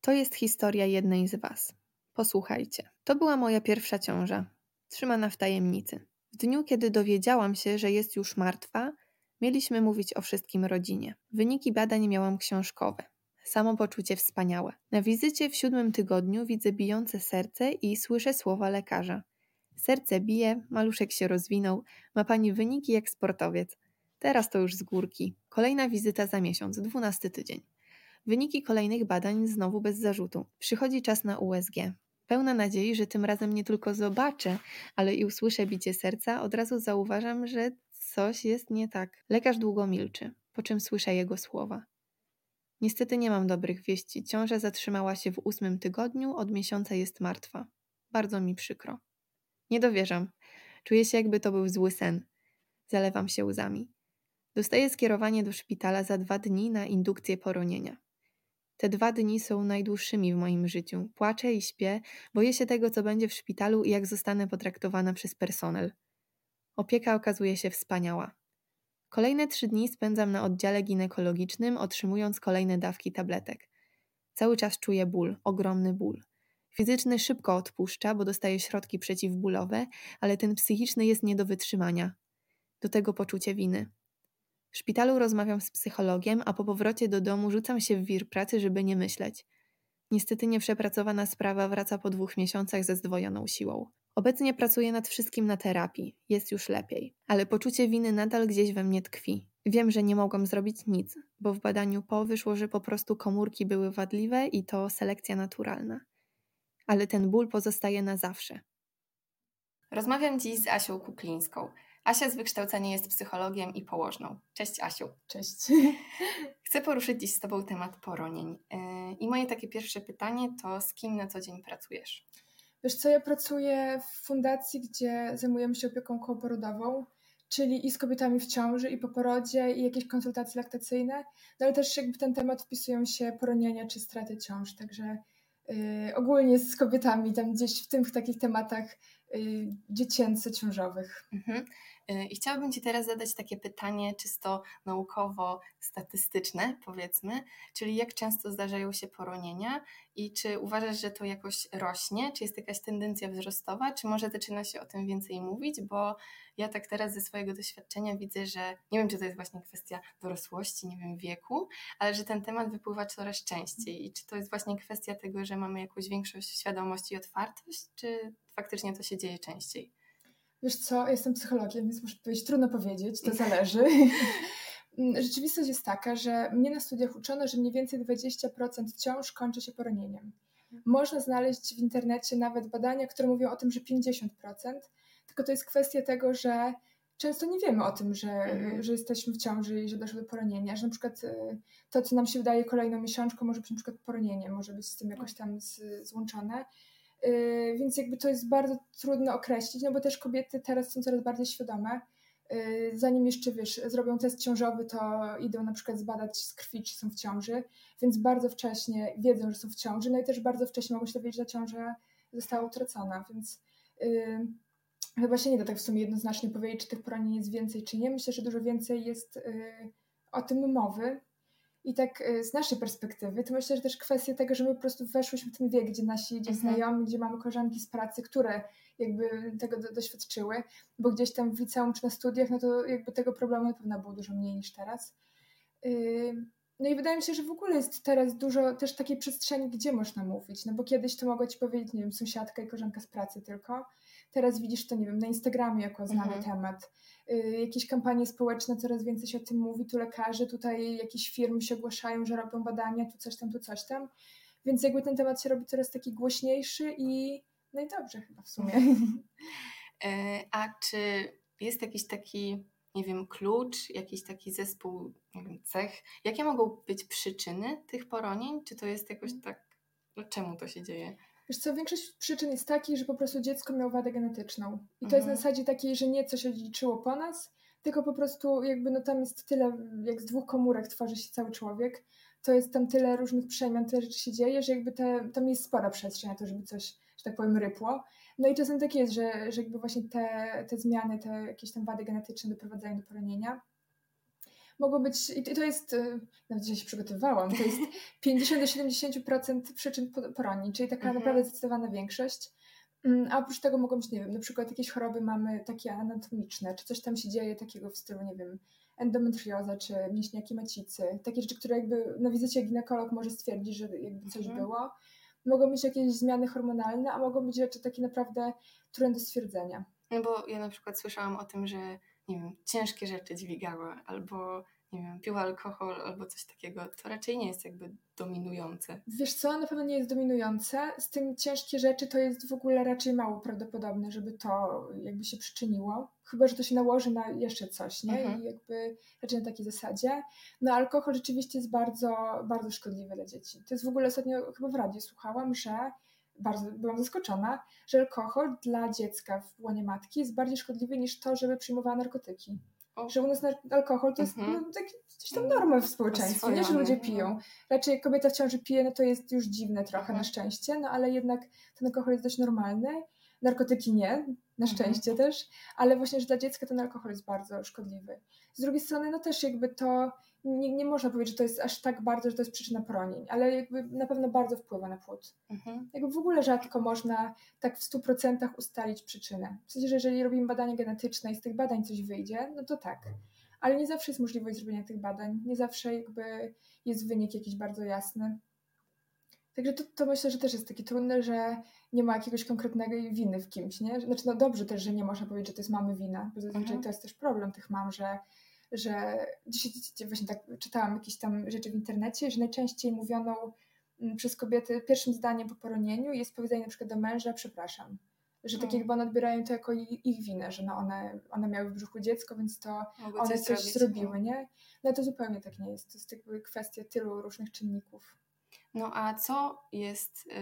To jest historia jednej z Was. Posłuchajcie. To była moja pierwsza ciąża, trzymana w tajemnicy. W dniu, kiedy dowiedziałam się, że jest już martwa, mieliśmy mówić o wszystkim rodzinie. Wyniki badań miałam książkowe. Samopoczucie wspaniałe. Na wizycie w siódmym tygodniu widzę bijące serce i słyszę słowa lekarza. Serce bije, maluszek się rozwinął, ma pani wyniki jak sportowiec. Teraz to już z górki. Kolejna wizyta za miesiąc, dwunasty tydzień. Wyniki kolejnych badań znowu bez zarzutu. Przychodzi czas na USG. Pełna nadziei, że tym razem nie tylko zobaczę, ale i usłyszę bicie serca, od razu zauważam, że coś jest nie tak. Lekarz długo milczy, po czym słyszę jego słowa. Niestety nie mam dobrych wieści. Ciąża zatrzymała się w ósmym tygodniu, od miesiąca jest martwa. Bardzo mi przykro. Nie dowierzam. Czuję się, jakby to był zły sen. Zalewam się łzami. Dostaję skierowanie do szpitala za dwa dni na indukcję poronienia. Te dwa dni są najdłuższymi w moim życiu. Płaczę i śpię, boję się tego, co będzie w szpitalu i jak zostanę potraktowana przez personel. Opieka okazuje się wspaniała. Kolejne trzy dni spędzam na oddziale ginekologicznym, otrzymując kolejne dawki tabletek. Cały czas czuję ból, ogromny ból. Fizyczny szybko odpuszcza, bo dostaje środki przeciwbólowe, ale ten psychiczny jest nie do wytrzymania. Do tego poczucie winy. W szpitalu rozmawiam z psychologiem, a po powrocie do domu rzucam się w wir pracy, żeby nie myśleć. Niestety nieprzepracowana sprawa wraca po dwóch miesiącach ze zdwojoną siłą. Obecnie pracuję nad wszystkim na terapii, jest już lepiej, ale poczucie winy nadal gdzieś we mnie tkwi. Wiem, że nie mogłam zrobić nic, bo w badaniu po wyszło, że po prostu komórki były wadliwe i to selekcja naturalna. Ale ten ból pozostaje na zawsze. Rozmawiam dziś z Asią Kuklińską. Asia z wykształcenia jest psychologiem i położną. Cześć Asiu. Cześć. Chcę poruszyć dziś z Tobą temat poronień. Yy, I moje takie pierwsze pytanie to z kim na co dzień pracujesz? Wiesz co, ja pracuję w fundacji, gdzie zajmujemy się opieką kołoporodową, czyli i z kobietami w ciąży, i po porodzie, i jakieś konsultacje laktacyjne, no ale też jakby ten temat wpisują się poronienia czy straty ciąż, także yy, ogólnie z kobietami tam gdzieś w tych takich tematach yy, dziecięco-ciążowych. Mhm. Y, I chciałabym Ci teraz zadać takie pytanie czysto naukowo-statystyczne, powiedzmy, czyli jak często zdarzają się poronienia i czy uważasz, że to jakoś rośnie, czy jest jakaś tendencja wzrostowa, czy może zaczyna się o tym więcej mówić, bo ja tak teraz ze swojego doświadczenia widzę, że nie wiem, czy to jest właśnie kwestia dorosłości, nie wiem, wieku, ale że ten temat wypływa coraz częściej i czy to jest właśnie kwestia tego, że mamy jakąś większą świadomość i otwartość, czy faktycznie to się dzieje częściej? Wiesz co, jestem psychologiem, więc muszę powiedzieć, trudno powiedzieć, to zależy. Rzeczywistość jest taka, że mnie na studiach uczono, że mniej więcej 20% ciąż kończy się poronieniem. Można znaleźć w internecie nawet badania, które mówią o tym, że 50%, tylko to jest kwestia tego, że często nie wiemy o tym, że, mhm. że jesteśmy w ciąży i że doszło do poronienia, że na przykład y, to, co nam się wydaje kolejną miesiączką, może być na przykład poronienie, może być z tym jakoś tam z, złączone. Y, więc jakby to jest bardzo trudno określić, no bo też kobiety teraz są coraz bardziej świadome. Y, zanim jeszcze, wiesz, zrobią test ciążowy, to idą na przykład zbadać z krwi, czy są w ciąży, więc bardzo wcześnie wiedzą, że są w ciąży, no i też bardzo wcześnie mogą się dowiedzieć, że ciąża została utracona, więc yy, chyba się nie da tak w sumie jednoznacznie powiedzieć, czy tych poranień jest więcej, czy nie. Myślę, że dużo więcej jest yy, o tym mowy, i tak y, z naszej perspektywy, to myślę, że też kwestia tego, że my po prostu weszłyśmy w ten wiek, gdzie nasi gdzieś mhm. znajomi, gdzie mamy koleżanki z pracy, które jakby tego do, doświadczyły, bo gdzieś tam w liceum czy na studiach, no to jakby tego problemu na pewno było dużo mniej niż teraz. Yy, no i wydaje mi się, że w ogóle jest teraz dużo też takiej przestrzeni, gdzie można mówić, no bo kiedyś to mogła ci powiedzieć, nie wiem, sąsiadka i koleżanka z pracy tylko, teraz widzisz to, nie wiem, na Instagramie jako znany mhm. temat. Y, jakieś kampanie społeczne, coraz więcej się o tym mówi, tu lekarze, tutaj jakieś firmy się ogłaszają, że robią badania, tu coś tam, tu coś tam. Więc jakby ten temat się robi coraz taki głośniejszy i no i dobrze chyba w sumie. E, a czy jest jakiś taki, nie wiem, klucz, jakiś taki zespół, nie wiem, cech? Jakie mogą być przyczyny tych poronień? Czy to jest jakoś tak, no czemu to się dzieje? Wiesz co, większość przyczyn jest takich, że po prostu dziecko miało wadę genetyczną. I to jest na mhm. zasadzie takiej, że nie coś odziedziczyło po nas, tylko po prostu jakby no tam jest tyle, jak z dwóch komórek tworzy się cały człowiek, to jest tam tyle różnych przemian, tyle rzeczy się dzieje, że jakby te, tam jest spora przestrzeń na to, żeby coś, że tak powiem, rypło. No i czasem tak jest, że, że jakby właśnie te, te zmiany, te jakieś tam wady genetyczne doprowadzają do poronienia. Mogło być, i to jest, y, nawet dzisiaj się przygotowywałam, to jest 50 do 70% przyczyn poronień, czyli taka mhm. naprawdę zdecydowana większość. Mm, a oprócz tego mogą być, nie wiem, na przykład jakieś choroby mamy takie anatomiczne, czy coś tam się dzieje takiego w stylu, nie wiem, endometrioza, czy mięśniaki macicy, takie rzeczy, które jakby na wizycie ginekolog może stwierdzić, że jakby coś mhm. było. Mogą być jakieś zmiany hormonalne, a mogą być rzeczy takie naprawdę trudne do stwierdzenia. No bo ja na przykład słyszałam o tym, że nie wiem, ciężkie rzeczy dźwigała albo nie wiem, pił alkohol albo coś takiego, to raczej nie jest jakby dominujące. Wiesz co, na pewno nie jest dominujące. Z tym ciężkie rzeczy to jest w ogóle raczej mało prawdopodobne, żeby to jakby się przyczyniło. Chyba, że to się nałoży na jeszcze coś, nie? Mhm. I jakby raczej na takiej zasadzie. No alkohol rzeczywiście jest bardzo, bardzo szkodliwy dla dzieci. To jest w ogóle ostatnio chyba w radiu słuchałam, że bardzo byłam zaskoczona, że alkohol dla dziecka w łonie matki jest bardziej szkodliwy niż to, żeby przyjmowała narkotyki. Że u nas alkohol to jest mm -hmm. no, tak, coś tam norma w społeczeństwie, nie, że ludzie piją. Raczej kobieta w ciąży pije, no to jest już dziwne trochę mm -hmm. na szczęście, no ale jednak ten alkohol jest dość normalny. Narkotyki nie, na mhm. szczęście też, ale właśnie, że dla dziecka ten alkohol jest bardzo szkodliwy. Z drugiej strony, no też jakby to nie, nie można powiedzieć, że to jest aż tak bardzo, że to jest przyczyna poronień, ale jakby na pewno bardzo wpływa na płód. Mhm. Jakby w ogóle rzadko można tak w 100% ustalić przyczynę. W sensie, że jeżeli robimy badanie genetyczne i z tych badań coś wyjdzie, no to tak. Ale nie zawsze jest możliwość zrobienia tych badań, nie zawsze jakby jest wynik jakiś bardzo jasny. Także to, to myślę, że też jest takie trudne, że nie ma jakiegoś konkretnego winy w kimś, nie? Znaczy, no dobrze też, że nie można powiedzieć, że to jest mamy wina, bo zazwyczaj mhm. to jest też problem tych mam, że że dzisiaj właśnie tak czytałam jakieś tam rzeczy w internecie, że najczęściej mówioną mm, przez kobiety pierwszym zdaniem po poronieniu jest powiedzenie na przykład do męża przepraszam. Że tak jakby one odbierają to jako ich winę, że no one, one miały w brzuchu dziecko, więc to Mogły one coś, coś zrobiły, no. nie? No to zupełnie tak nie jest. To jest jakby kwestia tylu różnych czynników. No a co jest y,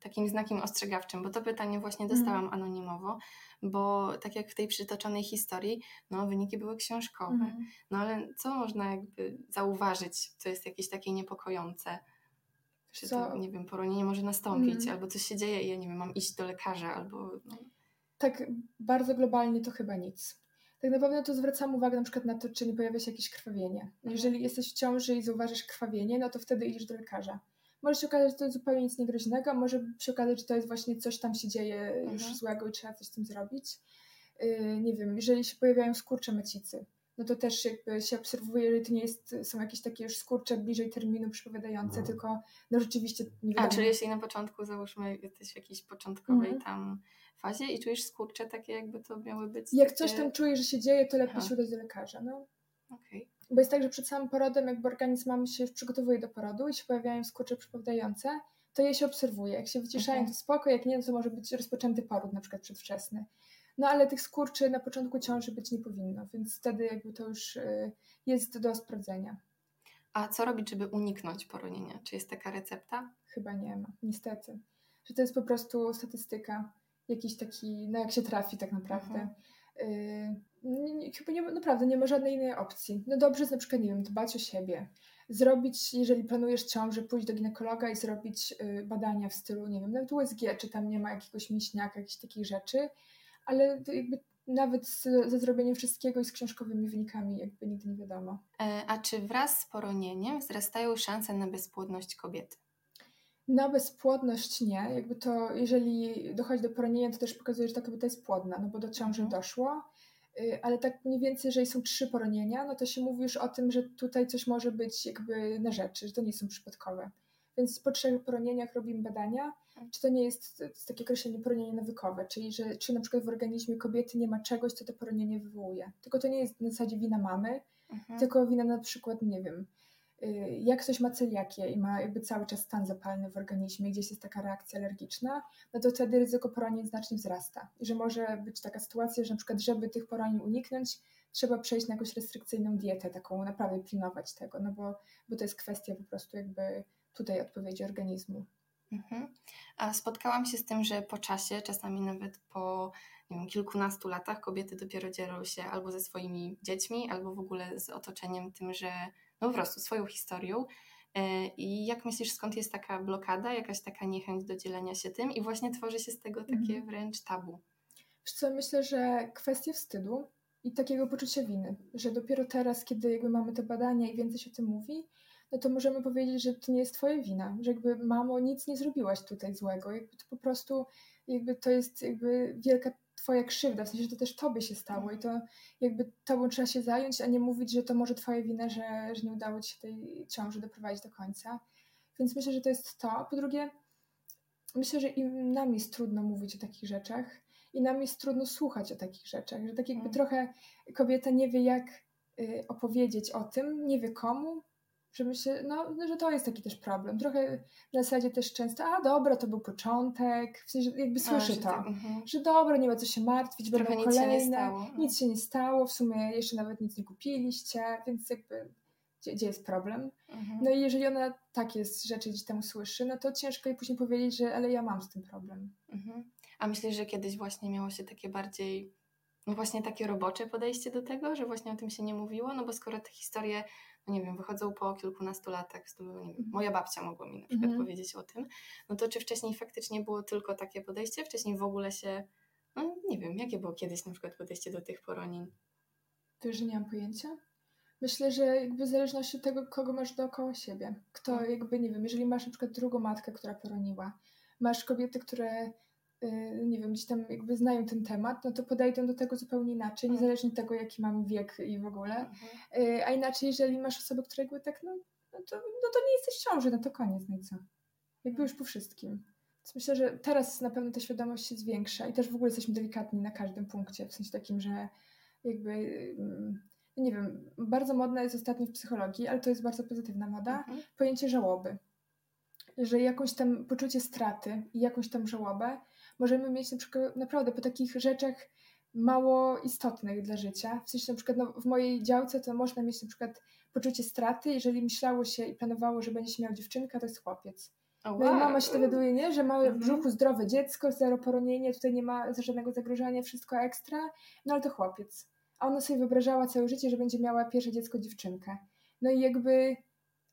takim znakiem ostrzegawczym? Bo to pytanie właśnie dostałam mm. anonimowo, bo tak jak w tej przytoczonej historii, no wyniki były książkowe. Mm. No ale co można jakby zauważyć, co jest jakieś takie niepokojące? Czy co? to, nie wiem, poronienie może nastąpić, mm. albo coś się dzieje i ja nie wiem, mam iść do lekarza, albo... No. Tak bardzo globalnie to chyba nic. Tak naprawdę to zwracam uwagę na przykład na to, czy nie pojawia się jakieś krwawienie. Mhm. Jeżeli jesteś w ciąży i zauważysz krwawienie, no to wtedy idziesz do lekarza. Może się okazać, że to jest zupełnie nic niegroźnego, może się okazać, że to jest właśnie coś tam się dzieje już mhm. złego i trzeba coś z tym zrobić. Yy, nie wiem, jeżeli się pojawiają skurcze macicy, no to też jakby się obserwuje, że to nie jest, są jakieś takie już skurcze bliżej terminu przypowiadające, no. tylko no rzeczywiście nie wiadomo. A, czyli jeśli na początku, załóżmy, jesteś w jakiejś początkowej mhm. tam fazie i czujesz skurcze takie, jakby to miały być Jak takie... coś tam czujesz, że się dzieje, to lepiej Aha. się udać do lekarza, no. Okay. Bo jest tak, że przed samym porodem, jakby organizm mamy się już przygotowuje do porodu i się pojawiają skurcze przypowiadające, to je się obserwuje. Jak się wyciszają, okay. to spoko, jak nie, to może być rozpoczęty poród, na przykład przedwczesny. No ale tych skurczy na początku ciąży być nie powinno, więc wtedy jakby to już y, jest do sprawdzenia. A co robić, żeby uniknąć poronienia? Czy jest taka recepta? Chyba nie ma, niestety. Że to jest po prostu statystyka, jakiś taki, no jak się trafi tak naprawdę. Mhm. Y, chyba nie, naprawdę nie ma żadnej innej opcji. No dobrze jest na przykład, nie wiem, dbać o siebie. Zrobić, jeżeli planujesz ciążę, pójść do ginekologa i zrobić y, badania w stylu, nie wiem, nawet USG, czy tam nie ma jakiegoś mięśniaka, jakichś takich rzeczy, ale jakby nawet ze zrobieniem wszystkiego i z książkowymi wynikami jakby nigdy nie wiadomo. E, a czy wraz z poronieniem wzrastają szanse na bezpłodność kobiety? Na bezpłodność nie. Jakby to, jeżeli dochodzi do poronienia, to też pokazuje, że ta kobieta jest płodna, no bo do ciąży mhm. doszło. Y, ale tak mniej więcej, jeżeli są trzy poronienia, no to się mówi już o tym, że tutaj coś może być jakby na rzeczy, że to nie są przypadkowe. Więc po trzech poronieniach robimy badania, czy to nie jest, to jest takie określenie poronienie nawykowe, czyli że czy na przykład w organizmie kobiety nie ma czegoś, co to poronienie wywołuje. Tylko to nie jest na zasadzie wina mamy, mhm. tylko wina na przykład, nie wiem, jak ktoś ma celiakię i ma jakby cały czas stan zapalny w organizmie, gdzieś jest taka reakcja alergiczna, no to wtedy ryzyko poronień znacznie wzrasta. I że może być taka sytuacja, że na przykład, żeby tych poronień uniknąć, trzeba przejść na jakąś restrykcyjną dietę, taką naprawdę pilnować tego, no bo, bo to jest kwestia po prostu jakby tutaj odpowiedzi organizmu. Mhm. A spotkałam się z tym, że po czasie, czasami nawet po nie wiem, kilkunastu latach, kobiety dopiero dzielą się albo ze swoimi dziećmi, albo w ogóle z otoczeniem tym, że no po prostu swoją historią. E, I jak myślisz, skąd jest taka blokada, jakaś taka niechęć do dzielenia się tym i właśnie tworzy się z tego takie mhm. wręcz tabu? Wiesz co, myślę, że kwestie wstydu, i takiego poczucia winy, że dopiero teraz, kiedy jakby mamy te badania i więcej się o tym mówi, no to możemy powiedzieć, że to nie jest twoja wina, że jakby mamo nic nie zrobiłaś tutaj złego, jakby to po prostu jakby to jest jakby wielka twoja krzywda, w sensie, że to też tobie się stało i to jakby tobą trzeba się zająć, a nie mówić, że to może twoja wina, że, że nie udało ci się tej ciąży doprowadzić do końca. Więc myślę, że to jest to. Po drugie, myślę, że im nam jest trudno mówić o takich rzeczach i nam jest trudno słuchać o takich rzeczach, że tak jakby mm. trochę kobieta nie wie, jak y, opowiedzieć o tym, nie wie komu, że myślę, no, że to jest taki też problem. Trochę w zasadzie też często, a dobra, to był początek, w sensie jakby słyszy a, że to, uh-huh. że dobra, nie ma co się martwić, Trochę będą nic kolejne, się nie stało. No. nic się nie stało, w sumie jeszcze nawet nic nie kupiliście, więc jakby gdzie, gdzie jest problem? Uh-huh. No i jeżeli ona takie rzeczy gdzieś tam słyszy, no to ciężko jej później powiedzieć, że ale ja mam z tym problem. Uh-huh. A myślisz, że kiedyś właśnie miało się takie bardziej no właśnie takie robocze podejście do tego, że właśnie o tym się nie mówiło, no bo skoro te historie no nie wiem, wychodzą po kilkunastu latach, nie wiem, mhm. moja babcia mogła mi na przykład mhm. powiedzieć o tym, no to czy wcześniej faktycznie było tylko takie podejście, wcześniej w ogóle się, no nie wiem, jakie było kiedyś na przykład podejście do tych poronin? Wiesz, że nie mam pojęcia. Myślę, że jakby w zależności od tego, kogo masz dookoła siebie. Kto mhm. jakby, nie wiem, jeżeli masz na przykład drugą matkę, która poroniła, masz kobiety, które nie wiem, gdzieś tam jakby znają ten temat, no to podejdą do tego zupełnie inaczej, mhm. niezależnie od tego, jaki mam wiek i w ogóle. Mhm. Y, a inaczej, jeżeli masz osoby, które jakby tak, no, no, to, no to nie jesteś w ciąży, no to koniec, no i co? Jakby już po wszystkim. Więc myślę, że teraz na pewno ta świadomość się zwiększa i też w ogóle jesteśmy delikatni na każdym punkcie, w sensie takim, że jakby mm, nie wiem, bardzo modna jest ostatnio w psychologii, ale to jest bardzo pozytywna moda, mhm. pojęcie żałoby. Że jakąś tam poczucie straty i jakąś tam żałobę możemy mieć na przykład naprawdę po takich rzeczach mało istotnych dla życia. W sensie na przykład no, w mojej działce to można mieć na przykład poczucie straty, jeżeli myślało się i planowało, że będzie się miał dziewczynka, to jest chłopiec. Oh, wow. mama się dowiaduje, nie? że ma w mhm. brzuchu zdrowe dziecko, zero poronienie, tutaj nie ma żadnego zagrożenia, wszystko ekstra, no ale to chłopiec. A ona sobie wyobrażała całe życie, że będzie miała pierwsze dziecko dziewczynkę. No i jakby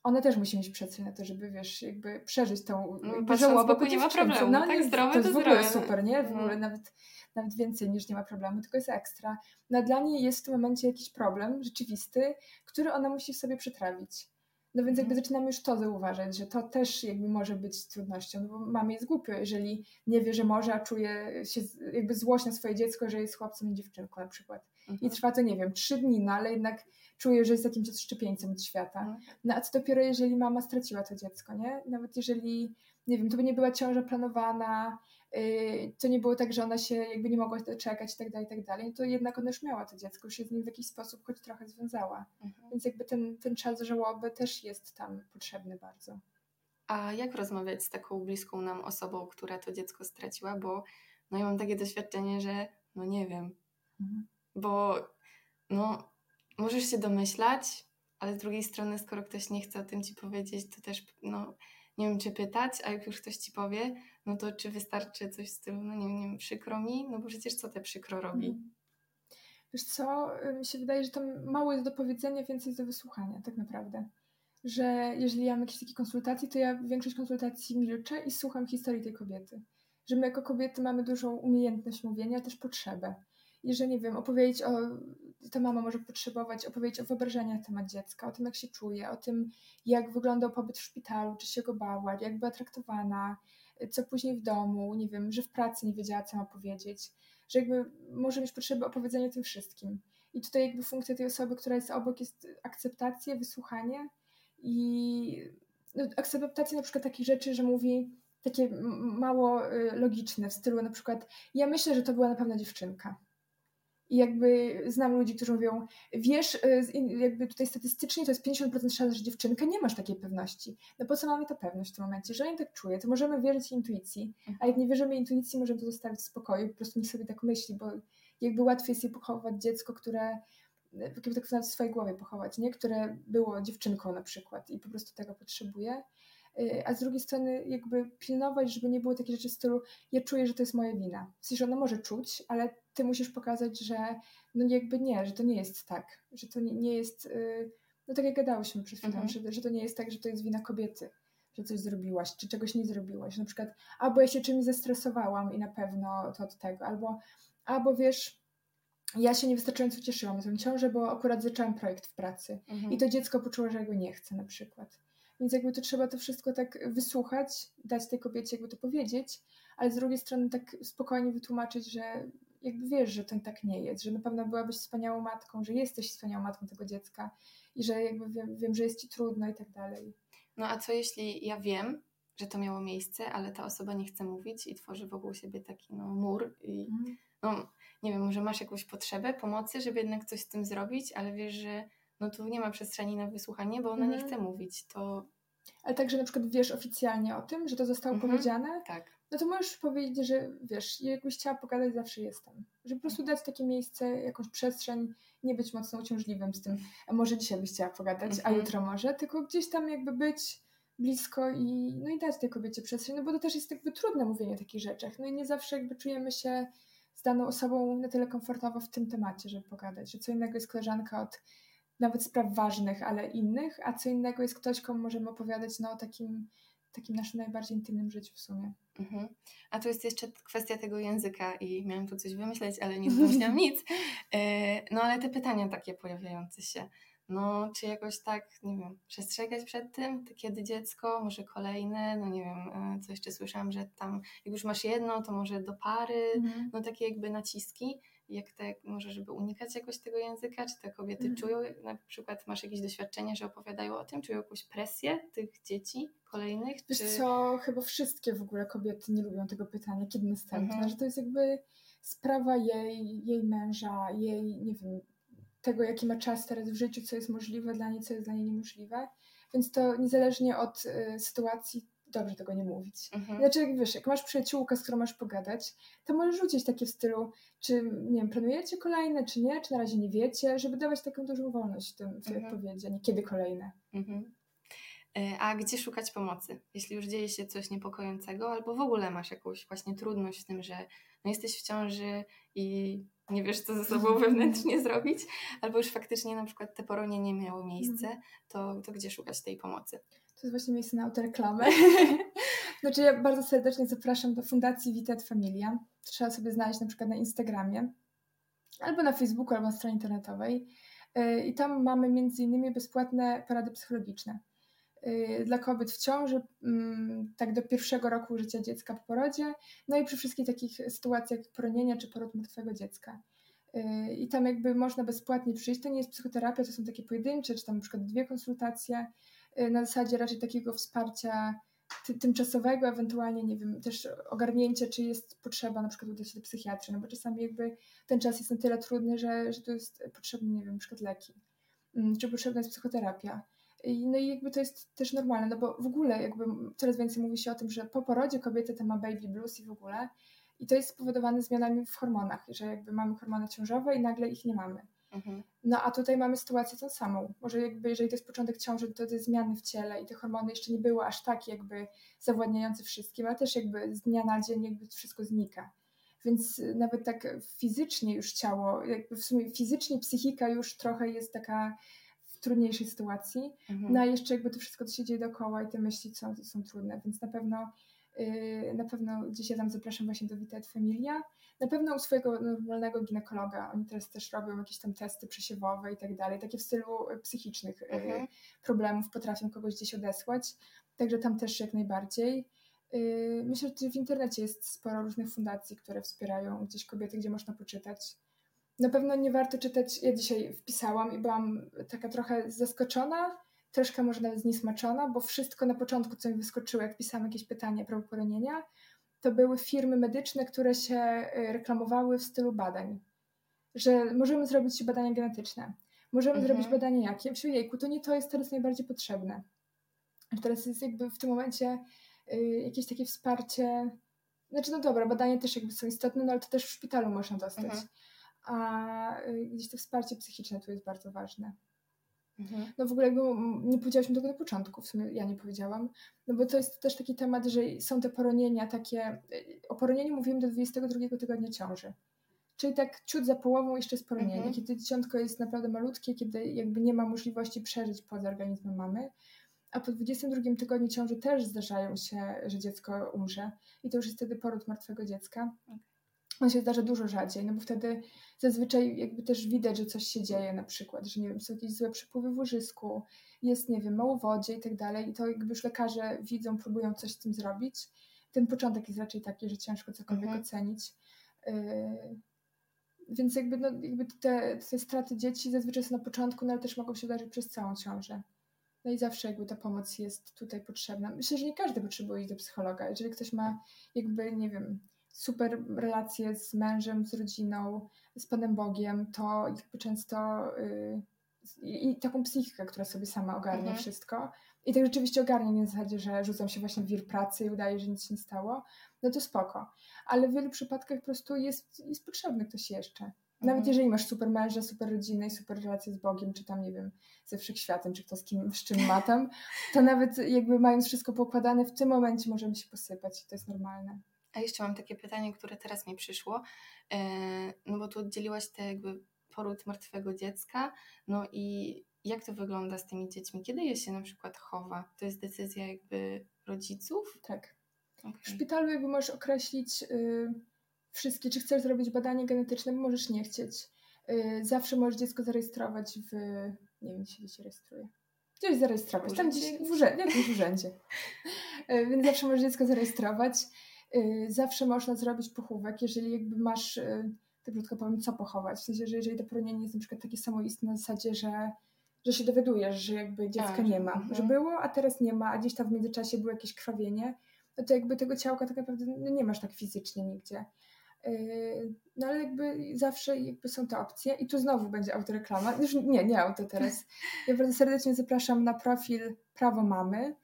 ona też musi mieć przestrzeń na to, żeby wiesz, jakby przeżyć tą no, żałobę bo nie ma problemu, no, tak zdrowe to, jest w ogóle super, nie? W no. ogóle nawet, nawet więcej niż nie ma problemu, tylko jest ekstra. No dla niej jest w tym momencie jakiś problem rzeczywisty, który ona musi sobie przetrawić. No więc jakby mhm. zaczynamy już to zauważać, że to też jakby może być trudnością, no bo mamie jest głupio, jeżeli nie wie, że może, a czuje się jakby złość na swoje dziecko, że jest chłopcem i dziewczynką na przykład. I mhm. trwa to, nie wiem, trzy dni, no ale jednak czuje, że jest jakimś odszczepieńcem od świata. Mhm. No a co dopiero, jeżeli mama straciła to dziecko, nie? Nawet jeżeli, nie wiem, to by nie była ciąża planowana, yy, to nie było tak, że ona się jakby nie mogła doczekać i tak dalej, i tak dalej, no to jednak ona już miała to dziecko, już się z nim w jakiś sposób choć trochę związała. Mhm. Więc jakby ten, ten czas żałoby też jest tam potrzebny bardzo. A jak rozmawiać z taką bliską nam osobą, która to dziecko straciła? Bo no ja mam takie doświadczenie, że no nie wiem, mhm. Bo no możesz się domyślać, ale z drugiej strony, skoro ktoś nie chce o tym ci powiedzieć, to też no, nie wiem, czy pytać, a jak już ktoś ci powie, no to czy wystarczy coś z tym, no nie wiem, nie wiem przykro mi? No bo przecież co te przykro robi? Mhm. Wiesz co, mi się wydaje, że tam mało jest do powiedzenia, więcej jest do wysłuchania, tak naprawdę. Że jeżeli ja mam jakieś takie konsultacje, to ja większość konsultacji milczę i słucham historii tej kobiety. Że my jako kobiety mamy dużą umiejętność mówienia, też potrzebę. I że nie wiem, opowiedzieć o ta mama może potrzebować opowiedzieć o wyobrażeniach na temat dziecka, o tym, jak się czuje, o tym, jak wyglądał pobyt w szpitalu, czy się go bała, jak była traktowana, co później w domu, nie wiem, że w pracy nie wiedziała, co ma powiedzieć, że jakby może mieć potrzebę opowiedzenia o tym wszystkim. I tutaj jakby funkcja tej osoby, która jest obok, jest akceptacja, wysłuchanie i no, akceptacja na przykład takich rzeczy, że mówi takie mało y, logiczne w stylu na przykład ja myślę, że to była na pewno dziewczynka i jakby znam ludzi, którzy mówią, wiesz, y, jakby tutaj statystycznie to jest 50% szans, że dziewczynka nie masz takiej pewności. No po co mamy tę pewność w tym momencie? Jeżeli tak czuje, to możemy wierzyć intuicji, a jak nie wierzymy intuicji, możemy to zostawić w spokoju, po prostu niech sobie tak myśli, bo jakby łatwiej jest jej pochować dziecko, które jakby tak w swojej głowie pochować, nie? Które było dziewczynką na przykład i po prostu tego potrzebuje. Y, a z drugiej strony jakby pilnować, żeby nie było takiej rzeczy w stylu ja czuję, że to jest moja wina. W sensie ona może czuć, ale ty musisz pokazać, że no jakby nie, że to nie jest tak, że to nie, nie jest, y, no tak jak gadałyśmy przed chwilą, mhm. że, że to nie jest tak, że to jest wina kobiety, że coś zrobiłaś, czy czegoś nie zrobiłaś. Na przykład, albo ja się czymś zestresowałam i na pewno to od tego, albo, albo wiesz, ja się niewystarczająco cieszyłam na tę ciążę, bo akurat zaczęłam projekt w pracy Mhm. i to dziecko poczuło, że jego nie chce na przykład. Więc jakby to trzeba to wszystko tak wysłuchać, dać tej kobiecie jakby to powiedzieć, ale z drugiej strony tak spokojnie wytłumaczyć, że jakby wiesz, że to tak nie jest, że na pewno byłabyś wspaniałą matką, że jesteś wspaniałą matką tego dziecka i że jakby wiem, wiem że jest ci trudno i tak dalej. No a co jeśli ja wiem, że to miało miejsce, ale ta osoba nie chce mówić i tworzy wokół siebie taki no, mur i no, nie wiem, może masz jakąś potrzebę pomocy, żeby jednak coś z tym zrobić, ale wiesz, że no tu nie ma przestrzeni na wysłuchanie, bo ona nie Mhm. chce mówić, to Ale także na przykład wiesz oficjalnie o tym, że to zostało Mhm. powiedziane, tak. no to możesz powiedzieć, że wiesz, jakbyś chciała pogadać, zawsze jestem. Że po prostu dać takie miejsce, jakąś przestrzeń, nie być mocno uciążliwym z tym, a może dzisiaj byś chciała pogadać, a Mhm. jutro może, tylko gdzieś tam jakby być blisko i, no i dać tej kobiecie przestrzeń, no bo to też jest jakby trudne mówienie o takich rzeczach, no i nie zawsze jakby czujemy się z daną osobą na tyle komfortowo w tym temacie, żeby pogadać, że co innego jest koleżanka od nawet spraw ważnych, ale innych, a co innego jest ktoś, komu możemy opowiadać no, o takim, takim naszym najbardziej intymnym życiu w sumie. Mhm. A tu jest jeszcze kwestia tego języka i miałam tu coś wymyśleć, ale nie wymyśliłam nic. E, No ale te pytania takie pojawiające się. No, czy jakoś tak, nie wiem, przestrzegać przed tym, kiedy dziecko, może kolejne, no nie wiem, e, co jeszcze słyszałam, że tam, jak już masz jedno, to może do pary, no takie jakby naciski, jak te, może żeby unikać jakoś tego języka, czy te kobiety Mhm. czują, na przykład masz jakieś doświadczenia, że opowiadają o tym, czują jakąś presję tych dzieci kolejnych, Wiesz czy... co, chyba wszystkie w ogóle kobiety nie lubią tego pytania, kiedy następne, Mhm. że to jest jakby sprawa jej, jej męża, jej, nie wiem, tego jaki ma czas teraz w życiu, co jest możliwe dla niej, co jest dla niej niemożliwe, więc to niezależnie od y, sytuacji dobrze tego nie mówić. Mhm. Znaczy, jak wiesz, jak masz przyjaciółkę, z którą masz pogadać, to możesz rzucić takie w stylu, czy nie wiem, planujecie kolejne, czy nie, czy na razie nie wiecie, żeby dawać taką dużą wolność w, tym, w tej Mhm. odpowiedzi, a nie kiedy kolejne. Mhm. E, A gdzie szukać pomocy? Jeśli już dzieje się coś niepokojącego, albo w ogóle masz jakąś właśnie trudność w tym, że no jesteś w ciąży i nie wiesz, co ze sobą wewnętrznie zrobić, albo już faktycznie na przykład te poronienie miało miejsce, to, to gdzie szukać tej pomocy? To jest właśnie miejsce na autoreklamę. znaczy ja bardzo serdecznie zapraszam do Fundacji Vitat Familia. Trzeba sobie znaleźć na przykład na Instagramie, albo na Facebooku, albo na stronie internetowej. Yy, I tam mamy między innymi bezpłatne porady psychologiczne yy, dla kobiet w ciąży, mm, tak do pierwszego roku życia dziecka po porodzie, no i przy wszystkich takich sytuacjach jak poronienia czy poród martwego dziecka. Yy, I tam jakby można bezpłatnie przyjść. To nie jest psychoterapia, to są takie pojedyncze, czy tam na przykład dwie konsultacje y, na zasadzie raczej takiego wsparcia ty, tymczasowego, ewentualnie, nie wiem, też ogarnięcia, czy jest potrzeba na przykład udać się do psychiatry, no bo czasami jakby ten czas jest na tyle trudny, że, że tu jest potrzebny, nie wiem, na przykład leki, Mm, czy potrzebna jest psychoterapia. I, no i jakby to jest też normalne, no bo w ogóle jakby coraz więcej mówi się o tym, że po porodzie kobiety to ma baby blues i w ogóle i to jest spowodowane zmianami w hormonach, że jakby mamy hormony ciążowe i nagle ich nie mamy. Mhm. No a tutaj mamy sytuację tą samą. Może jakby jeżeli to jest początek ciąży, to te zmiany w ciele i te hormony jeszcze nie były aż tak jakby zawładniające wszystkim, ale też jakby z dnia na dzień jakby wszystko znika. Więc y, nawet tak fizycznie już ciało, jakby w sumie fizycznie psychika już trochę jest taka w trudniejszej sytuacji. Mhm. No a jeszcze jakby to wszystko, co się dzieje dookoła i te myśli są, są trudne, więc na pewno yy, na pewno gdzieś ja tam zapraszam właśnie do Vitat Familia. Na pewno u swojego normalnego ginekologa. Oni teraz też robią jakieś tam testy przesiewowe i tak dalej. Takie w stylu y, psychicznych y, Mhm. problemów potrafią kogoś gdzieś odesłać. Także tam też jak najbardziej. Yy, Myślę, że w internecie jest sporo różnych fundacji, które wspierają gdzieś kobiety, gdzie można poczytać. Na pewno nie warto czytać. Ja dzisiaj wpisałam i byłam taka trochę zaskoczona, troszkę może nawet zniesmaczona, bo wszystko na początku, co mi wyskoczyło, jak pisałam jakieś pytania prawo poronienia, to były firmy medyczne, które się y, reklamowały w stylu badań. Że możemy zrobić badania genetyczne. Możemy Mhm. zrobić badania jakie? Ja myślę, jejku, to nie to jest teraz najbardziej potrzebne. Teraz jest jakby w tym momencie y, jakieś takie wsparcie. Znaczy, no dobra, badania też jakby są istotne, no ale to też w szpitalu można dostać. Mhm. A y, gdzieś to wsparcie psychiczne tu jest bardzo ważne. Mhm. No w ogóle jakby nie powiedziałyśmy tego na początku, w sumie ja nie powiedziałam, no bo to jest też taki temat, że są te poronienia takie, y, o poronieniu mówimy do 22 tygodnia ciąży. Czyli tak ciut za połową jeszcze jest poronienie, Mhm. kiedy dzieciątko jest naprawdę malutkie, kiedy jakby nie ma możliwości przeżyć poza organizmem mamy. A po 22 tygodniu ciąży też zdarzają się, że dziecko umrze i to już jest wtedy poród martwego dziecka. On się zdarza dużo rzadziej, no bo wtedy zazwyczaj jakby też widać, że coś się dzieje na przykład, że nie wiem, są jakieś złe przepływy w łożysku, jest, nie wiem, mało wodzie i tak dalej i to jakby już lekarze widzą, próbują coś z tym zrobić. Ten początek jest raczej taki, że ciężko cokolwiek mhm. ocenić. Yy, więc jakby, no, jakby te, te straty dzieci zazwyczaj są na początku, no ale też mogą się wydarzyć przez całą ciążę. No i zawsze jakby ta pomoc jest tutaj potrzebna. Myślę, że nie każdy potrzebuje iść do psychologa. Jeżeli ktoś ma jakby, nie wiem, super relacje z mężem, z rodziną, z Panem Bogiem, to jakby często yy, i taką psychikę, która sobie sama ogarnia mhm. wszystko. I tak rzeczywiście ogarnia nie na zasadzie, że rzucam się właśnie w wir pracy i udaje, że nic się nie stało, no to spoko. Ale w wielu przypadkach po prostu jest, jest potrzebny ktoś jeszcze. Nawet mhm. jeżeli masz super męża, super rodzinę i super relacje z Bogiem, czy tam, nie wiem, ze wszechświatem, czy kto z kim, z czym ma tam, to nawet jakby mając wszystko pokładane, w tym momencie możemy się posypać i to jest normalne. A jeszcze mam takie pytanie, które teraz mi przyszło, e, no bo tu oddzieliłaś te jakby poród martwego dziecka, no i jak to wygląda z tymi dziećmi? Kiedy je się na przykład chowa? To jest decyzja jakby rodziców? Tak. Okay. W szpitalu jakby możesz określić y, wszystkie, czy chcesz zrobić badanie genetyczne, możesz nie chcieć. Y, zawsze możesz dziecko zarejestrować w, nie wiem, gdzie się rejestruje. Gdzieś zarejestrować, tam gdzieś w urzędzie, w jakimś urzędzie. Y, więc zawsze możesz dziecko zarejestrować. Y, zawsze można zrobić pochówek, jeżeli jakby masz, y, tak krótko powiem, co pochować. W sensie, że jeżeli to poronienie jest na przykład takie samoistne na zasadzie, że, że się dowiadujesz, że jakby dziecka a, nie ma, mhm. że było, a teraz nie ma, a gdzieś tam w międzyczasie było jakieś krwawienie, no to jakby tego ciałka tak naprawdę no nie masz tak fizycznie nigdzie. Y, no ale jakby zawsze jakby są te opcje i tu znowu będzie autoreklama. Już nie, nie auto teraz. Ja bardzo serdecznie zapraszam na profil Prawo Mamy.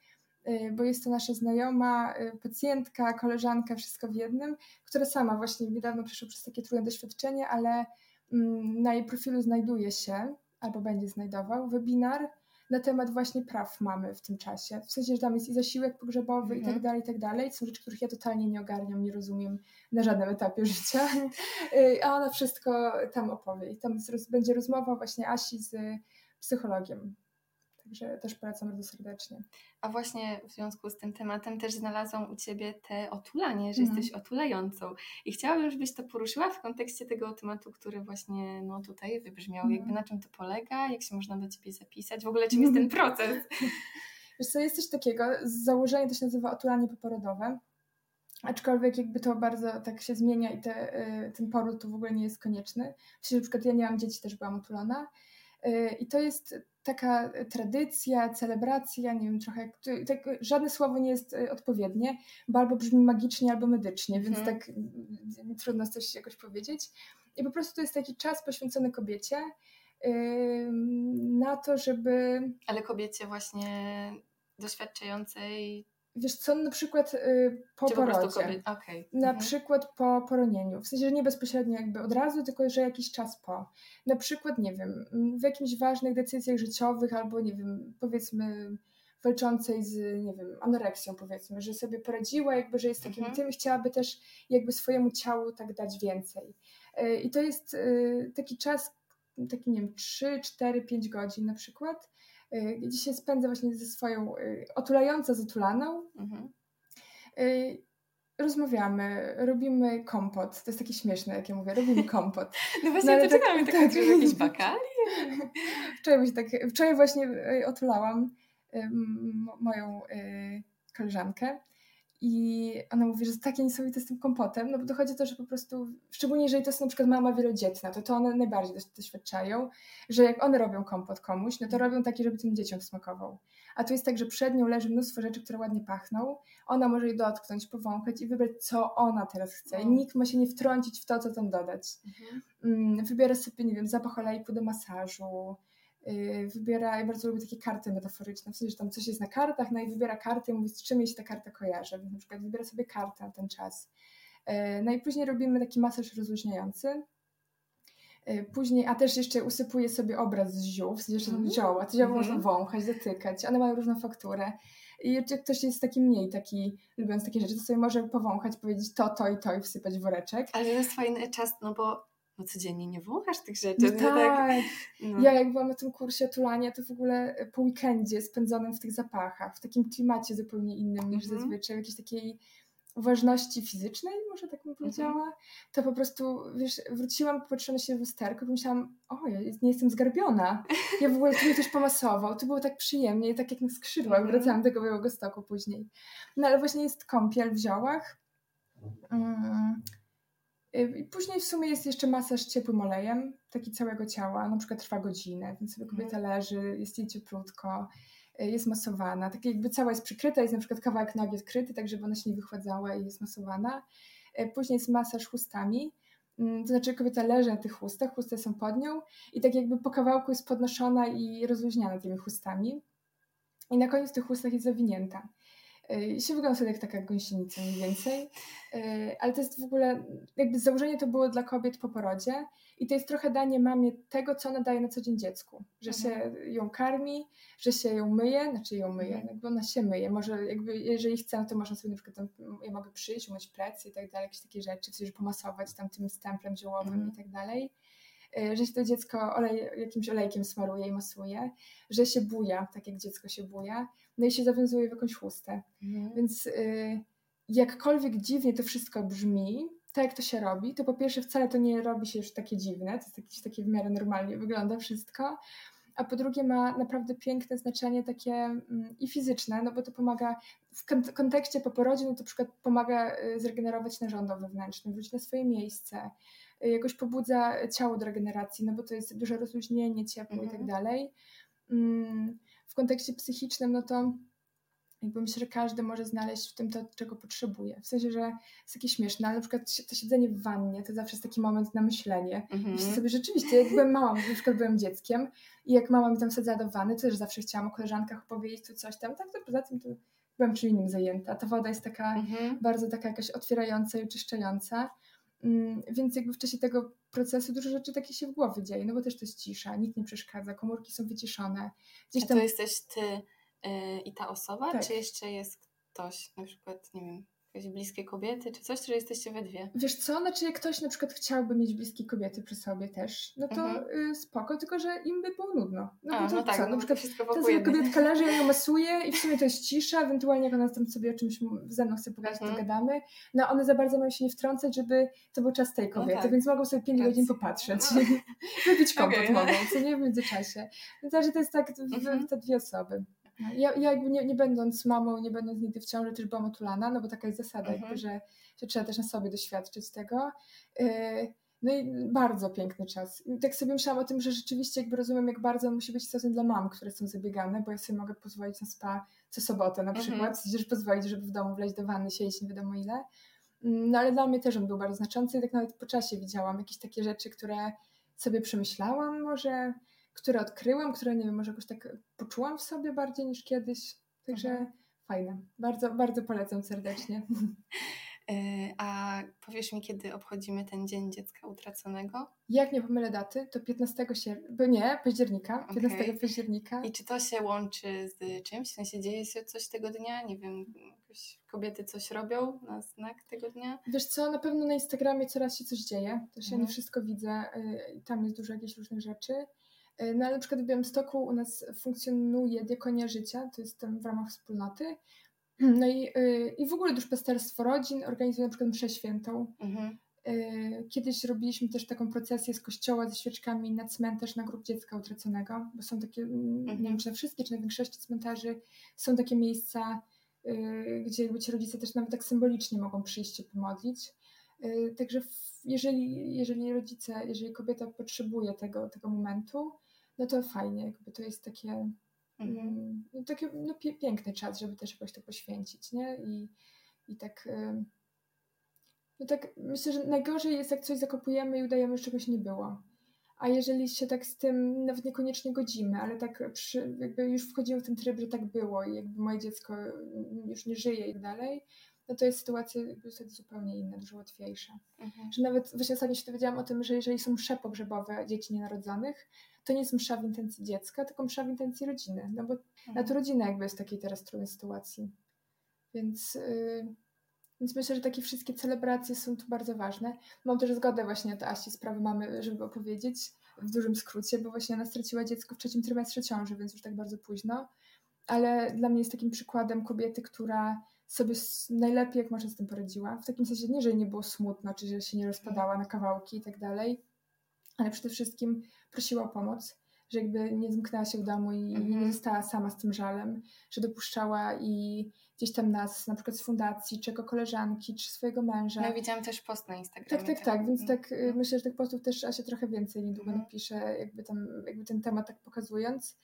Y, bo jest to nasza znajoma, y, pacjentka, koleżanka, wszystko w jednym, która sama właśnie niedawno przeszła przez takie trudne doświadczenie, ale mm, na jej profilu znajduje się, albo będzie znajdował, webinar na temat właśnie praw mamy w tym czasie. W sensie, że tam jest i zasiłek pogrzebowy -hmm. i tak mhm. dalej, i tak dalej. Są rzeczy, których ja totalnie nie ogarniam, nie rozumiem na żadnym etapie życia. Y, a ona wszystko tam opowie. I tam będzie rozmowa właśnie Asi z psychologiem. Także też polecam bardzo serdecznie. A właśnie w związku z tym tematem też znalazłam u Ciebie te otulanie, że mm. jesteś otulającą. I chciałabym, żebyś to poruszyła w kontekście tego tematu, który właśnie no, tutaj wybrzmiał. Mm. Jakby na czym to polega, jak się można do Ciebie zapisać, w ogóle czym jest ten proces? Wiesz co, jest coś takiego, z założenia to się nazywa otulanie poporodowe. Aczkolwiek jakby to bardzo tak się zmienia i te, y, ten poród to w ogóle nie jest konieczny. W na przykład ja nie mam dzieci, też byłam otulona. Y, I to jest taka tradycja, celebracja, nie wiem, trochę jak, tak, żadne słowo nie jest y, odpowiednie, bo albo brzmi magicznie, albo medycznie, więc mhm. tak mm, trudno coś jakoś powiedzieć. I po prostu to jest taki czas poświęcony kobiecie yy, na to, żeby... Ale kobiecie właśnie doświadczającej Wiesz co, na przykład y, po Czy porodzie. Po okay. Na mhm. przykład po poronieniu. W sensie, że nie bezpośrednio jakby od razu, tylko że jakiś czas po. Na przykład, nie wiem, w jakichś ważnych decyzjach życiowych albo, nie wiem, powiedzmy walczącej z, nie wiem, anoreksją powiedzmy, że sobie poradziła, jakby, że jest takim mhm. tym chciałaby też jakby swojemu ciału tak dać więcej. Y, I to jest y, taki czas, taki, nie wiem, 3, 4, 5 godzin na przykład, Y, gdzie się spędza właśnie ze swoją y, otulającą z otulaną. Mhm. Y, rozmawiamy, robimy kompot. To jest takie śmieszne, jak ja mówię, robimy kompot. No właśnie, no, to tak, czekamy, tak, tak, jakieś bakali. wczoraj, tak, wczoraj właśnie otulałam moją koleżankę i ona mówi, że takie niesamowite z tym kompotem, no bo dochodzi to, że po prostu, szczególnie jeżeli to jest na przykład mama wielodzietna, to to one najbardziej doświadczają, że jak one robią kompot komuś, no to robią taki, żeby tym dzieciom smakował. A tu jest tak, że przed nią leży mnóstwo rzeczy, które ładnie pachną, ona może je dotknąć, powąchać i wybrać, co ona teraz chce. I nikt ma się nie wtrącić w to, co tam dodać. Mhm. Mm, wybiera sobie, nie wiem, zapach olejku do masażu, wybiera, ja bardzo lubię takie karty metaforyczne, w sensie, że tam coś jest na kartach, no i wybiera karty i mówi, z czym jej się ta karta kojarzy, więc na przykład wybiera sobie kartę na ten czas. Y, no i później robimy taki masaż rozluźniający, y, Później, a też jeszcze usypuje sobie obraz z ziół, w sensie, że mm. zioła, te zioła mm. można wąchać, zatykać, one mają różną fakturę. I jak ktoś jest taki mniej taki, lubiąc takie rzeczy, to sobie może powąchać, powiedzieć to, to i to i wsypać woreczek. Ale to jest fajny czas, no bo no codziennie nie wąchasz tych rzeczy. No, tak. tak. No. Ja jak byłam na tym kursie tulania, to w ogóle po weekendzie spędzonym w tych zapachach, w takim klimacie zupełnie innym niż mm -hmm. zazwyczaj, w jakiejś takiej ważności fizycznej, może tak bym mhm. powiedziała, to po prostu, wiesz, wróciłam, popatrzyłam siebie w lusterko i pomyślałam, o, ja nie jestem zgarbiona. Ja w ogóle tu mnie ktoś pomasował, to było tak przyjemnie, tak jak na skrzydłach, mm. wracałam do tego Białego Stoku później. No ale właśnie jest kąpiel w ziołach. Mm. I później w sumie jest jeszcze masaż ciepłym olejem, taki całego ciała, na przykład trwa godzinę, więc sobie kobieta mhm. leży, jest jej cieplutko, y, jest masowana, tak jakby cała jest przykryta, jest na przykład kawałek nogi odkryty, tak żeby ona się nie wychładzała i jest masowana. Y, później jest masaż chustami, mm, to znaczy kobieta leży na tych chustach, chusty są pod nią i tak jakby po kawałku jest podnoszona i rozluźniana tymi chustami. I na koniec tych chustach jest zawinięta. I się wygląda sobie jak taka gąsienica mniej więcej. E, ale to jest w ogóle, jakby założenie to było dla kobiet po porodzie i to jest trochę danie mamie tego, co ona daje na co dzień dziecku. Że mhm. się ją karmi, że się ją myje, znaczy ją myje, mhm. jakby ona się myje. Może jakby, jeżeli chce, to można sobie na przykład tam, ja mogę przyjść, umyć plecy i tak dalej, jakieś takie rzeczy, coś pomasować tam tym stemplem ziołowym mhm. i tak dalej. E, że się to dziecko olej, jakimś olejkiem smaruje i masuje, że się buja, tak jak dziecko się buja, no i się zawiązuje w jakąś chustę. Mhm. Więc y, jakkolwiek dziwnie to wszystko brzmi, tak jak to się robi, to po pierwsze wcale to nie robi się już takie dziwne, to jest jakieś takie w miarę normalnie wygląda wszystko, a po drugie ma naprawdę piękne znaczenie takie mm, i fizyczne, no bo to pomaga w kontekście po porodzie, no to na przykład pomaga y, zregenerować narządo wewnętrzne, wrócić na swoje miejsce, jakoś pobudza ciało do regeneracji, no bo to jest duże rozluźnienie, ciepło i tak mhm. dalej. Mm, w kontekście psychicznym, no to jakby myślę, że każdy może znaleźć w tym to, czego potrzebuje. W sensie, że jest takie śmieszne, ale na przykład to siedzenie w wannie to zawsze jest taki moment na myślenie. Mhm. Myślę sobie rzeczywiście, jak byłem małą, na przykład byłem dzieckiem i jak mama mi tam wsadzała do wanny, to też zawsze chciałam o koleżankach opowiedzieć tu coś tam, tak to poza tym to byłam czym innym zajęta. Ta woda jest taka mhm. bardzo taka jakaś otwierająca i oczyszczająca. Mm, więc jakby w czasie tego procesu dużo rzeczy takie się w głowie dzieje, no bo też to jest cisza, nikt nie przeszkadza, komórki są wyciszone. Gdzieś tam... A to jesteś ty yy, i ta osoba, tak. czy jeszcze jest ktoś, na przykład, nie wiem, jakieś bliskie kobiety, czy coś, że jesteście we dwie? Wiesz co, znaczy jak ktoś na przykład chciałby mieć bliskie kobiety przy sobie też, no to mhm. y, spoko, tylko że im by było nudno. No, A, to, no tak, co? No, na przykład wszystko to sobie kobietka leży, ja ją masuję i w sumie to jest cisza, ewentualnie jak ona tam sobie o czymś ze mną chce pogadać, mhm. to gadamy. No one za bardzo mają się nie wtrącać, żeby to był czas tej no kobiety, no tak. więc mogą sobie 5 godzin popatrzeć. No. Wypić kompot okay, mogą, co nie w międzyczasie. Więc to jest tak mhm. te dwie osoby. Ja, ja jakby nie, nie będąc mamą, nie będąc nigdy w ciąży, też byłam otulana, no bo taka jest zasada, mhm. jakby, że, że trzeba też na sobie doświadczyć tego. Yy, no i bardzo piękny czas. I tak sobie myślałam o tym, że rzeczywiście jakby rozumiem, jak bardzo musi być stosem dla mam, które są zabiegane, bo ja sobie mogę pozwolić na spa co sobotę na przykład, mhm. pozwolić, żeby w domu wleźć do wanny, siedzieć nie wiadomo ile. Mm, no ale dla mnie też on był bardzo znaczący i tak nawet po czasie widziałam jakieś takie rzeczy, które sobie przemyślałam może, które odkryłam, które nie wiem, może jakoś tak poczułam w sobie bardziej niż kiedyś. Także mhm. fajne. Bardzo, bardzo polecam serdecznie. E, a powiesz mi, kiedy obchodzimy ten Dzień Dziecka Utraconego? Jak nie pomylę daty, to 15 sierpnia, nie, października, 15 okay. października. I czy to się łączy z czymś? W sensie dzieje się coś tego dnia? Nie wiem, kobiety coś robią na znak tego dnia? Wiesz co, na pewno na Instagramie coraz się coś dzieje, też mhm. ja nie wszystko widzę, y, tam jest dużo jakichś różnych rzeczy. Y, no ale na przykład w Białymstoku u nas funkcjonuje Diakonia Życia, to jest tam w ramach wspólnoty. No i, y, i w ogóle duszpasterstwo rodzin organizuje na przykład mszę świętą. Mhm. Kiedyś robiliśmy też taką procesję z kościoła ze świeczkami na cmentarz na grób dziecka utraconego, bo są takie, mhm. nie wiem czy na wszystkie, czy na większości cmentarzy są takie miejsca, gdzie jakby ci rodzice też nawet tak symbolicznie mogą przyjść się pomodlić. Także jeżeli, jeżeli rodzice, jeżeli kobieta potrzebuje tego, tego momentu, no to fajnie, jakby to jest takie, mhm. Mm, no, taki no, piękny czas, żeby też jakoś to poświęcić, nie? I, i tak, no tak myślę, że najgorzej jest, jak coś zakopujemy i udajemy, że czegoś nie było. A jeżeli się tak z tym nawet niekoniecznie godzimy, ale tak przy, jakby już wchodzimy w ten tryb, że tak było i jakby moje dziecko już nie żyje i tak dalej, no to jest sytuacja wtedy zupełnie inna, dużo łatwiejsza. Mhm. Że nawet właśnie ostatnio się dowiedziałam o tym, że jeżeli są msze pogrzebowe dzieci nienarodzonych, to nie jest msza w intencji dziecka, tylko msza w intencji rodziny, no bo mhm. na to rodzina jakby jest w takiej teraz trudnej sytuacji. Więc, yy, więc myślę, że takie wszystkie celebracje są tu bardzo ważne. Mam też zgodę właśnie od Asi sprawy mamy, żeby opowiedzieć w dużym skrócie, bo właśnie ona straciła dziecko w trzecim trymestrze ciąży, więc już tak bardzo późno. Ale dla mnie jest takim przykładem kobiety, która sobie najlepiej jak można z tym poradziła. W takim sensie nie, że nie było smutno, czy że się nie rozpadała na kawałki i tak dalej, ale przede wszystkim prosiła o pomoc, że jakby nie zamknęła się w domu i nie Mhm. została sama z tym żalem, że dopuszczała i gdzieś tam nas, na przykład z fundacji, czy jako koleżanki, czy swojego męża. No widziałam też post na Instagramie. Tak, tak, tak, więc tak y, Mhm. myślę, że tych postów też Asia trochę więcej niedługo Mhm. napisze, jakby tam, jakby ten temat tak pokazując.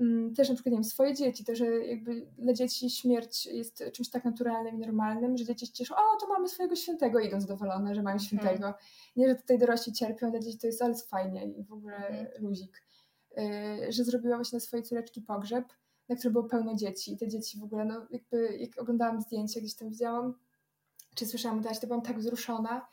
Mm, Też na przykład, nie wiem, swoje dzieci, to, że jakby dla dzieci śmierć jest czymś tak naturalnym i normalnym, że dzieci się cieszą, o, to mamy swojego świętego, idą zadowolone, że mają Mhm. świętego. Nie, że tutaj dorośli cierpią, dla dzieci to jest alles fajnie i w ogóle Mhm. luzik. Y, Że zrobiła właśnie dla swojej córeczki pogrzeb, na którym było pełno dzieci i te dzieci w ogóle, no jakby jak oglądałam zdjęcia, gdzieś tam widziałam, czy słyszałam o to byłam tak wzruszona,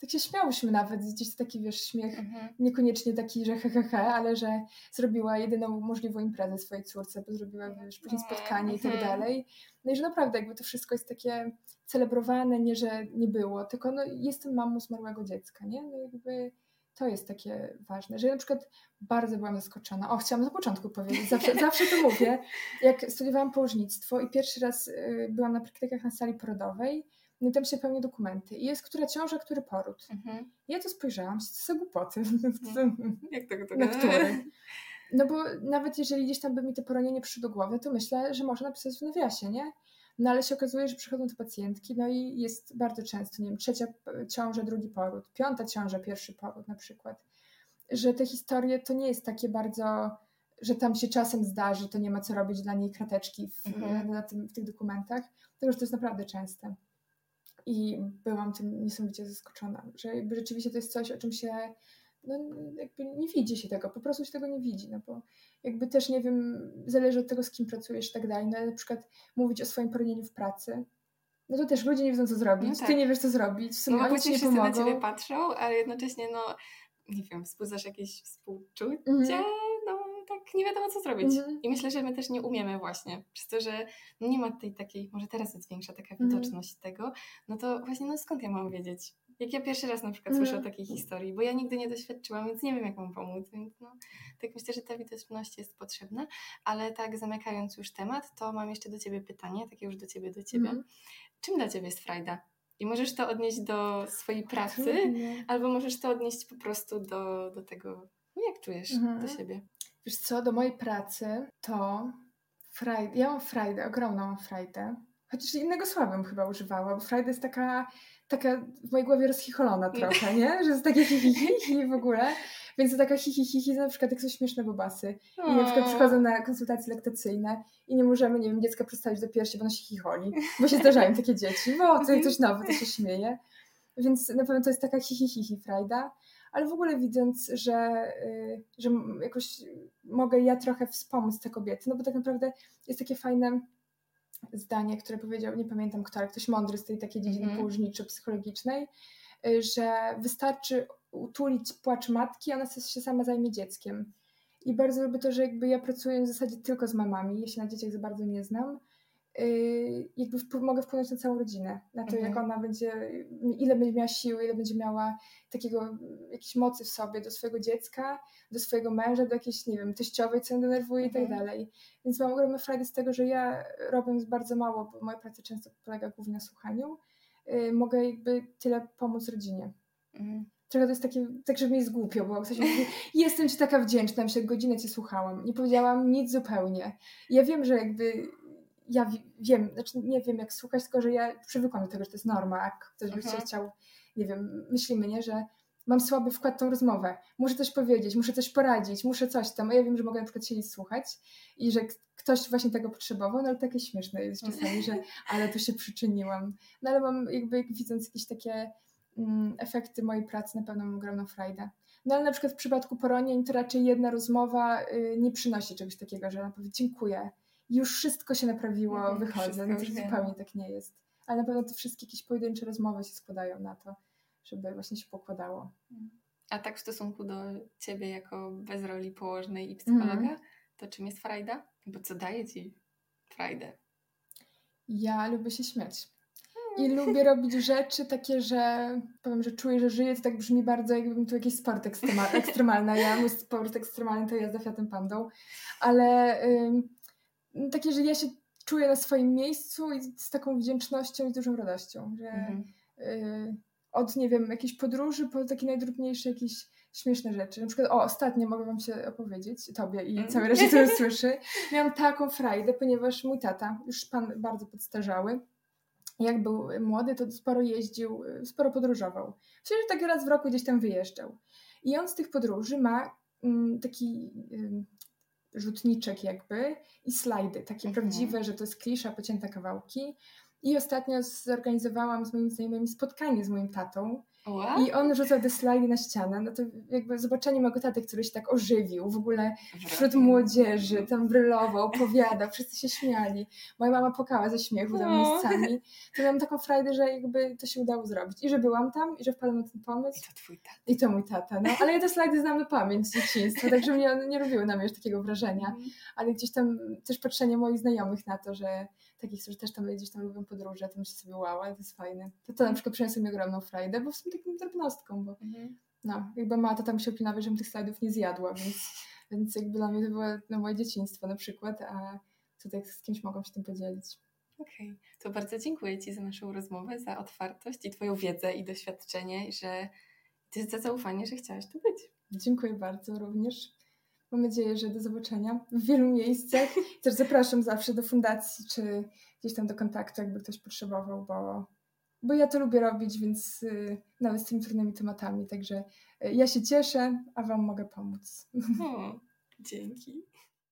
tak się śmiałyśmy nawet, gdzieś taki wiesz śmiech, Mhm. niekoniecznie taki, że he, he, he, ale że zrobiła jedyną możliwą imprezę swojej córce, bo zrobiła wiesz, później spotkanie i tak Mhm. dalej. No i że naprawdę jakby to wszystko jest takie celebrowane, nie, że nie było, tylko no jestem mamą zmarłego dziecka, nie? No jakby to jest takie ważne, że ja na przykład bardzo byłam zaskoczona. O, chciałam na początku powiedzieć, zawsze, zawsze to mówię. Jak studiowałam położnictwo i pierwszy raz y, byłam na praktykach na sali porodowej, no i tam się pełnię dokumenty. I jest która ciąża, który poród. Mhm. Ja to spojrzałam, to za głupoty. Jak to, to Na który? No bo nawet jeżeli gdzieś tam by mi to poronienie przyszło do głowy, to myślę, że można napisać w nawiasie, nie? No ale się okazuje, że przychodzą te pacjentki, no i jest bardzo często, nie wiem, trzecia ciąża, drugi poród, piąta ciąża, pierwszy poród na przykład. Że te historie to nie jest takie bardzo, że tam się czasem zdarzy, to nie ma co robić dla niej krateczki w, Mhm. na tym, w tych dokumentach, tylko że to jest naprawdę częste. I byłam tym niesamowicie zaskoczona, że jakby rzeczywiście to jest coś, o czym się no, jakby nie widzi się tego, po prostu się tego nie widzi, no bo jakby też nie wiem, zależy od tego, z kim pracujesz i tak dalej, no ale na przykład mówić o swoim poronieniu w pracy, no to też ludzie nie wiedzą, co zrobić, No tak. ty nie wiesz, co zrobić, w sumie No oni ci nie wszyscy na pomogą. ciebie patrzą, ale jednocześnie, no, nie wiem, wzbudzasz jakieś współczucie, Mhm. Tak nie wiadomo co zrobić. Mhm. I myślę, że my też nie umiemy właśnie, przez to, że nie ma tej takiej, może teraz jest większa taka Mhm. widoczność tego, no to właśnie, no skąd ja mam wiedzieć? Jak ja pierwszy raz na przykład Mhm. słyszę o takiej historii, bo ja nigdy nie doświadczyłam, więc nie wiem, jak mam pomóc, więc no, tak myślę, że ta widoczność jest potrzebna, ale tak zamykając już temat, to mam jeszcze do Ciebie pytanie, takie już do Ciebie, do Ciebie. Mhm. Czym dla Ciebie jest frajda? I możesz to odnieść do swojej pracy, albo możesz to odnieść po prostu do, do tego, no jak czujesz Mhm. do siebie. Wiesz co, do mojej pracy to frajdę, ja mam frajdę, ogromną mam frajdę, chociaż innego słowa bym chyba używała, bo frajda jest taka, taka w mojej głowie rozchicholona trochę, nie? Że jest takie hi, hi, hi, hi w ogóle, więc to taka hi, hi, hi, hi, na przykład jak są śmieszne bobasy. I na przykład przychodzą na konsultacje laktacyjne i nie możemy, nie wiem, dziecka przedstawić do piersi, bo ono się chicholi, bo się zdarzają takie dzieci, bo to jest coś nowe, to się śmieje, więc na pewno to jest taka hi, hi, hi, hi frajda, ale w ogóle widząc, że, y, że jakoś mogę ja trochę wspomóc te kobiety, no bo tak naprawdę jest takie fajne zdanie, które powiedział, nie pamiętam kto, ale ktoś mądry z tej takiej dziedziny Mhm. położniczo-psychologicznej, y, że wystarczy utulić płacz matki, ona się sama zajmie dzieckiem. I bardzo lubię to, że jakby ja pracuję w zasadzie tylko z mamami, ja się na dzieciach za bardzo nie znam, jakby wpływ, mogę wpłynąć na całą rodzinę, na to, Mhm. jak ona będzie, ile będzie miała siły, ile będzie miała takiego, jakiejś mocy w sobie do swojego dziecka, do swojego męża, do jakiejś, nie wiem, teściowej, co ją denerwuje i tak Mhm. dalej. Więc mam ogromną frajdę z tego, że ja robiąc bardzo mało, bo moja praca często polega głównie na słuchaniu, y, mogę jakby tyle pomóc rodzinie. Mhm. Trochę to jest takie, tak żeby mi jest głupio, bo ktoś mówi, jestem Ci taka wdzięczna, że godzinę Cię słuchałam. Nie powiedziałam nic zupełnie. Ja wiem, że jakby, ja wi- wiem, znaczy nie wiem jak słuchać, tylko że ja przywykłam do tego, że to jest norma, jak ktoś by Mhm. chciał, nie wiem, myślimy, nie, że mam słaby wkład w tą rozmowę, muszę coś powiedzieć, muszę coś poradzić, muszę coś tam, a ja wiem, że mogę na przykład siedzieć słuchać i że ktoś właśnie tego potrzebował, no ale takie śmieszne jest czasami, że ale tu się przyczyniłam. No ale mam jakby widząc jakieś takie mm, efekty mojej pracy, na pewno mam ogromną frajdę. No ale na przykład w przypadku poronień to raczej jedna rozmowa y, nie przynosi czegoś takiego, że ona powie dziękuję, już wszystko się naprawiło, Mhm, wychodzę. No to zupełnie tak nie jest. Ale na pewno te wszystkie jakieś pojedyncze rozmowy się składają na to, żeby właśnie się pokładało. A tak w stosunku do ciebie jako bez roli położnej i psychologa, Mhm. to czym jest frajda? Bo co daje ci frajdę? Ja lubię się śmiać. I lubię robić rzeczy takie, że powiem, że czuję, że żyję, to tak brzmi bardzo jakbym tu jakiś sport ekstrema- ekstremalny. Ja mój sport ekstremalny to jazda Fiatem Pandą. Ale ym, takie, że ja się czuję na swoim miejscu i z taką wdzięcznością i dużą radością, że mhm. y, od, nie wiem, jakiejś podróży po takie najdrobniejsze jakieś śmieszne rzeczy. Na przykład, o, ostatnio mogę Wam się opowiedzieć, Tobie i całej reszcie, który słyszy. Miałam taką frajdę, ponieważ mój tata, już Pan bardzo podstarzały, jak był młody, to sporo jeździł, sporo podróżował. Myślę, że tak raz w roku gdzieś tam wyjeżdżał. I on z tych podróży ma mm, taki rzutniczek jakby i slajdy, takie mhm. prawdziwe, że to jest klisza, pocięte kawałki. I ostatnio zorganizowałam z moimi znajomymi spotkanie z moim tatą Wow. I on rzucał te slajdy na ścianę, no to jakby zobaczenie mojego taty, który się tak ożywił w ogóle wśród młodzieży, tam brylował, opowiadał, wszyscy się śmiali. Moja mama płakała ze śmiechu tam miejscami. To miałam taką frajdę, że jakby to się udało zrobić. I że byłam tam, i że wpadłam na ten pomysł. I to twój tata. I to mój tata, no. Ale ja te slajdy znam na pamięć z dzieciństwa, także mnie one nie robiły na mnie już takiego wrażenia. Mm. Ale gdzieś tam też patrzenie moich znajomych na to, że takich, którzy też tam gdzieś tam lubią podróże, to myślę sobie, wow, ale to jest fajne. To to na przykład przyniosło mi ogromną frajdę, bo w sumie taką drobnostką, bo mhm. no, jakby mama tam się opinała, żebym tych slajdów nie zjadła, więc, więc jakby dla mnie to było no, moje dzieciństwo na przykład, a tutaj z kimś mogłam się tym podzielić. Okej, okay. to bardzo dziękuję Ci za naszą rozmowę, za otwartość i Twoją wiedzę i doświadczenie, że za zaufanie, że chciałaś tu być. Dziękuję bardzo również. Mam nadzieję, że do zobaczenia w wielu miejscach. Też zapraszam zawsze do fundacji, czy gdzieś tam do kontaktu, jakby ktoś potrzebował, bo, bo ja to lubię robić, więc y, nawet z tymi trudnymi tematami. Także y, ja się cieszę, a Wam mogę pomóc. O, dzięki.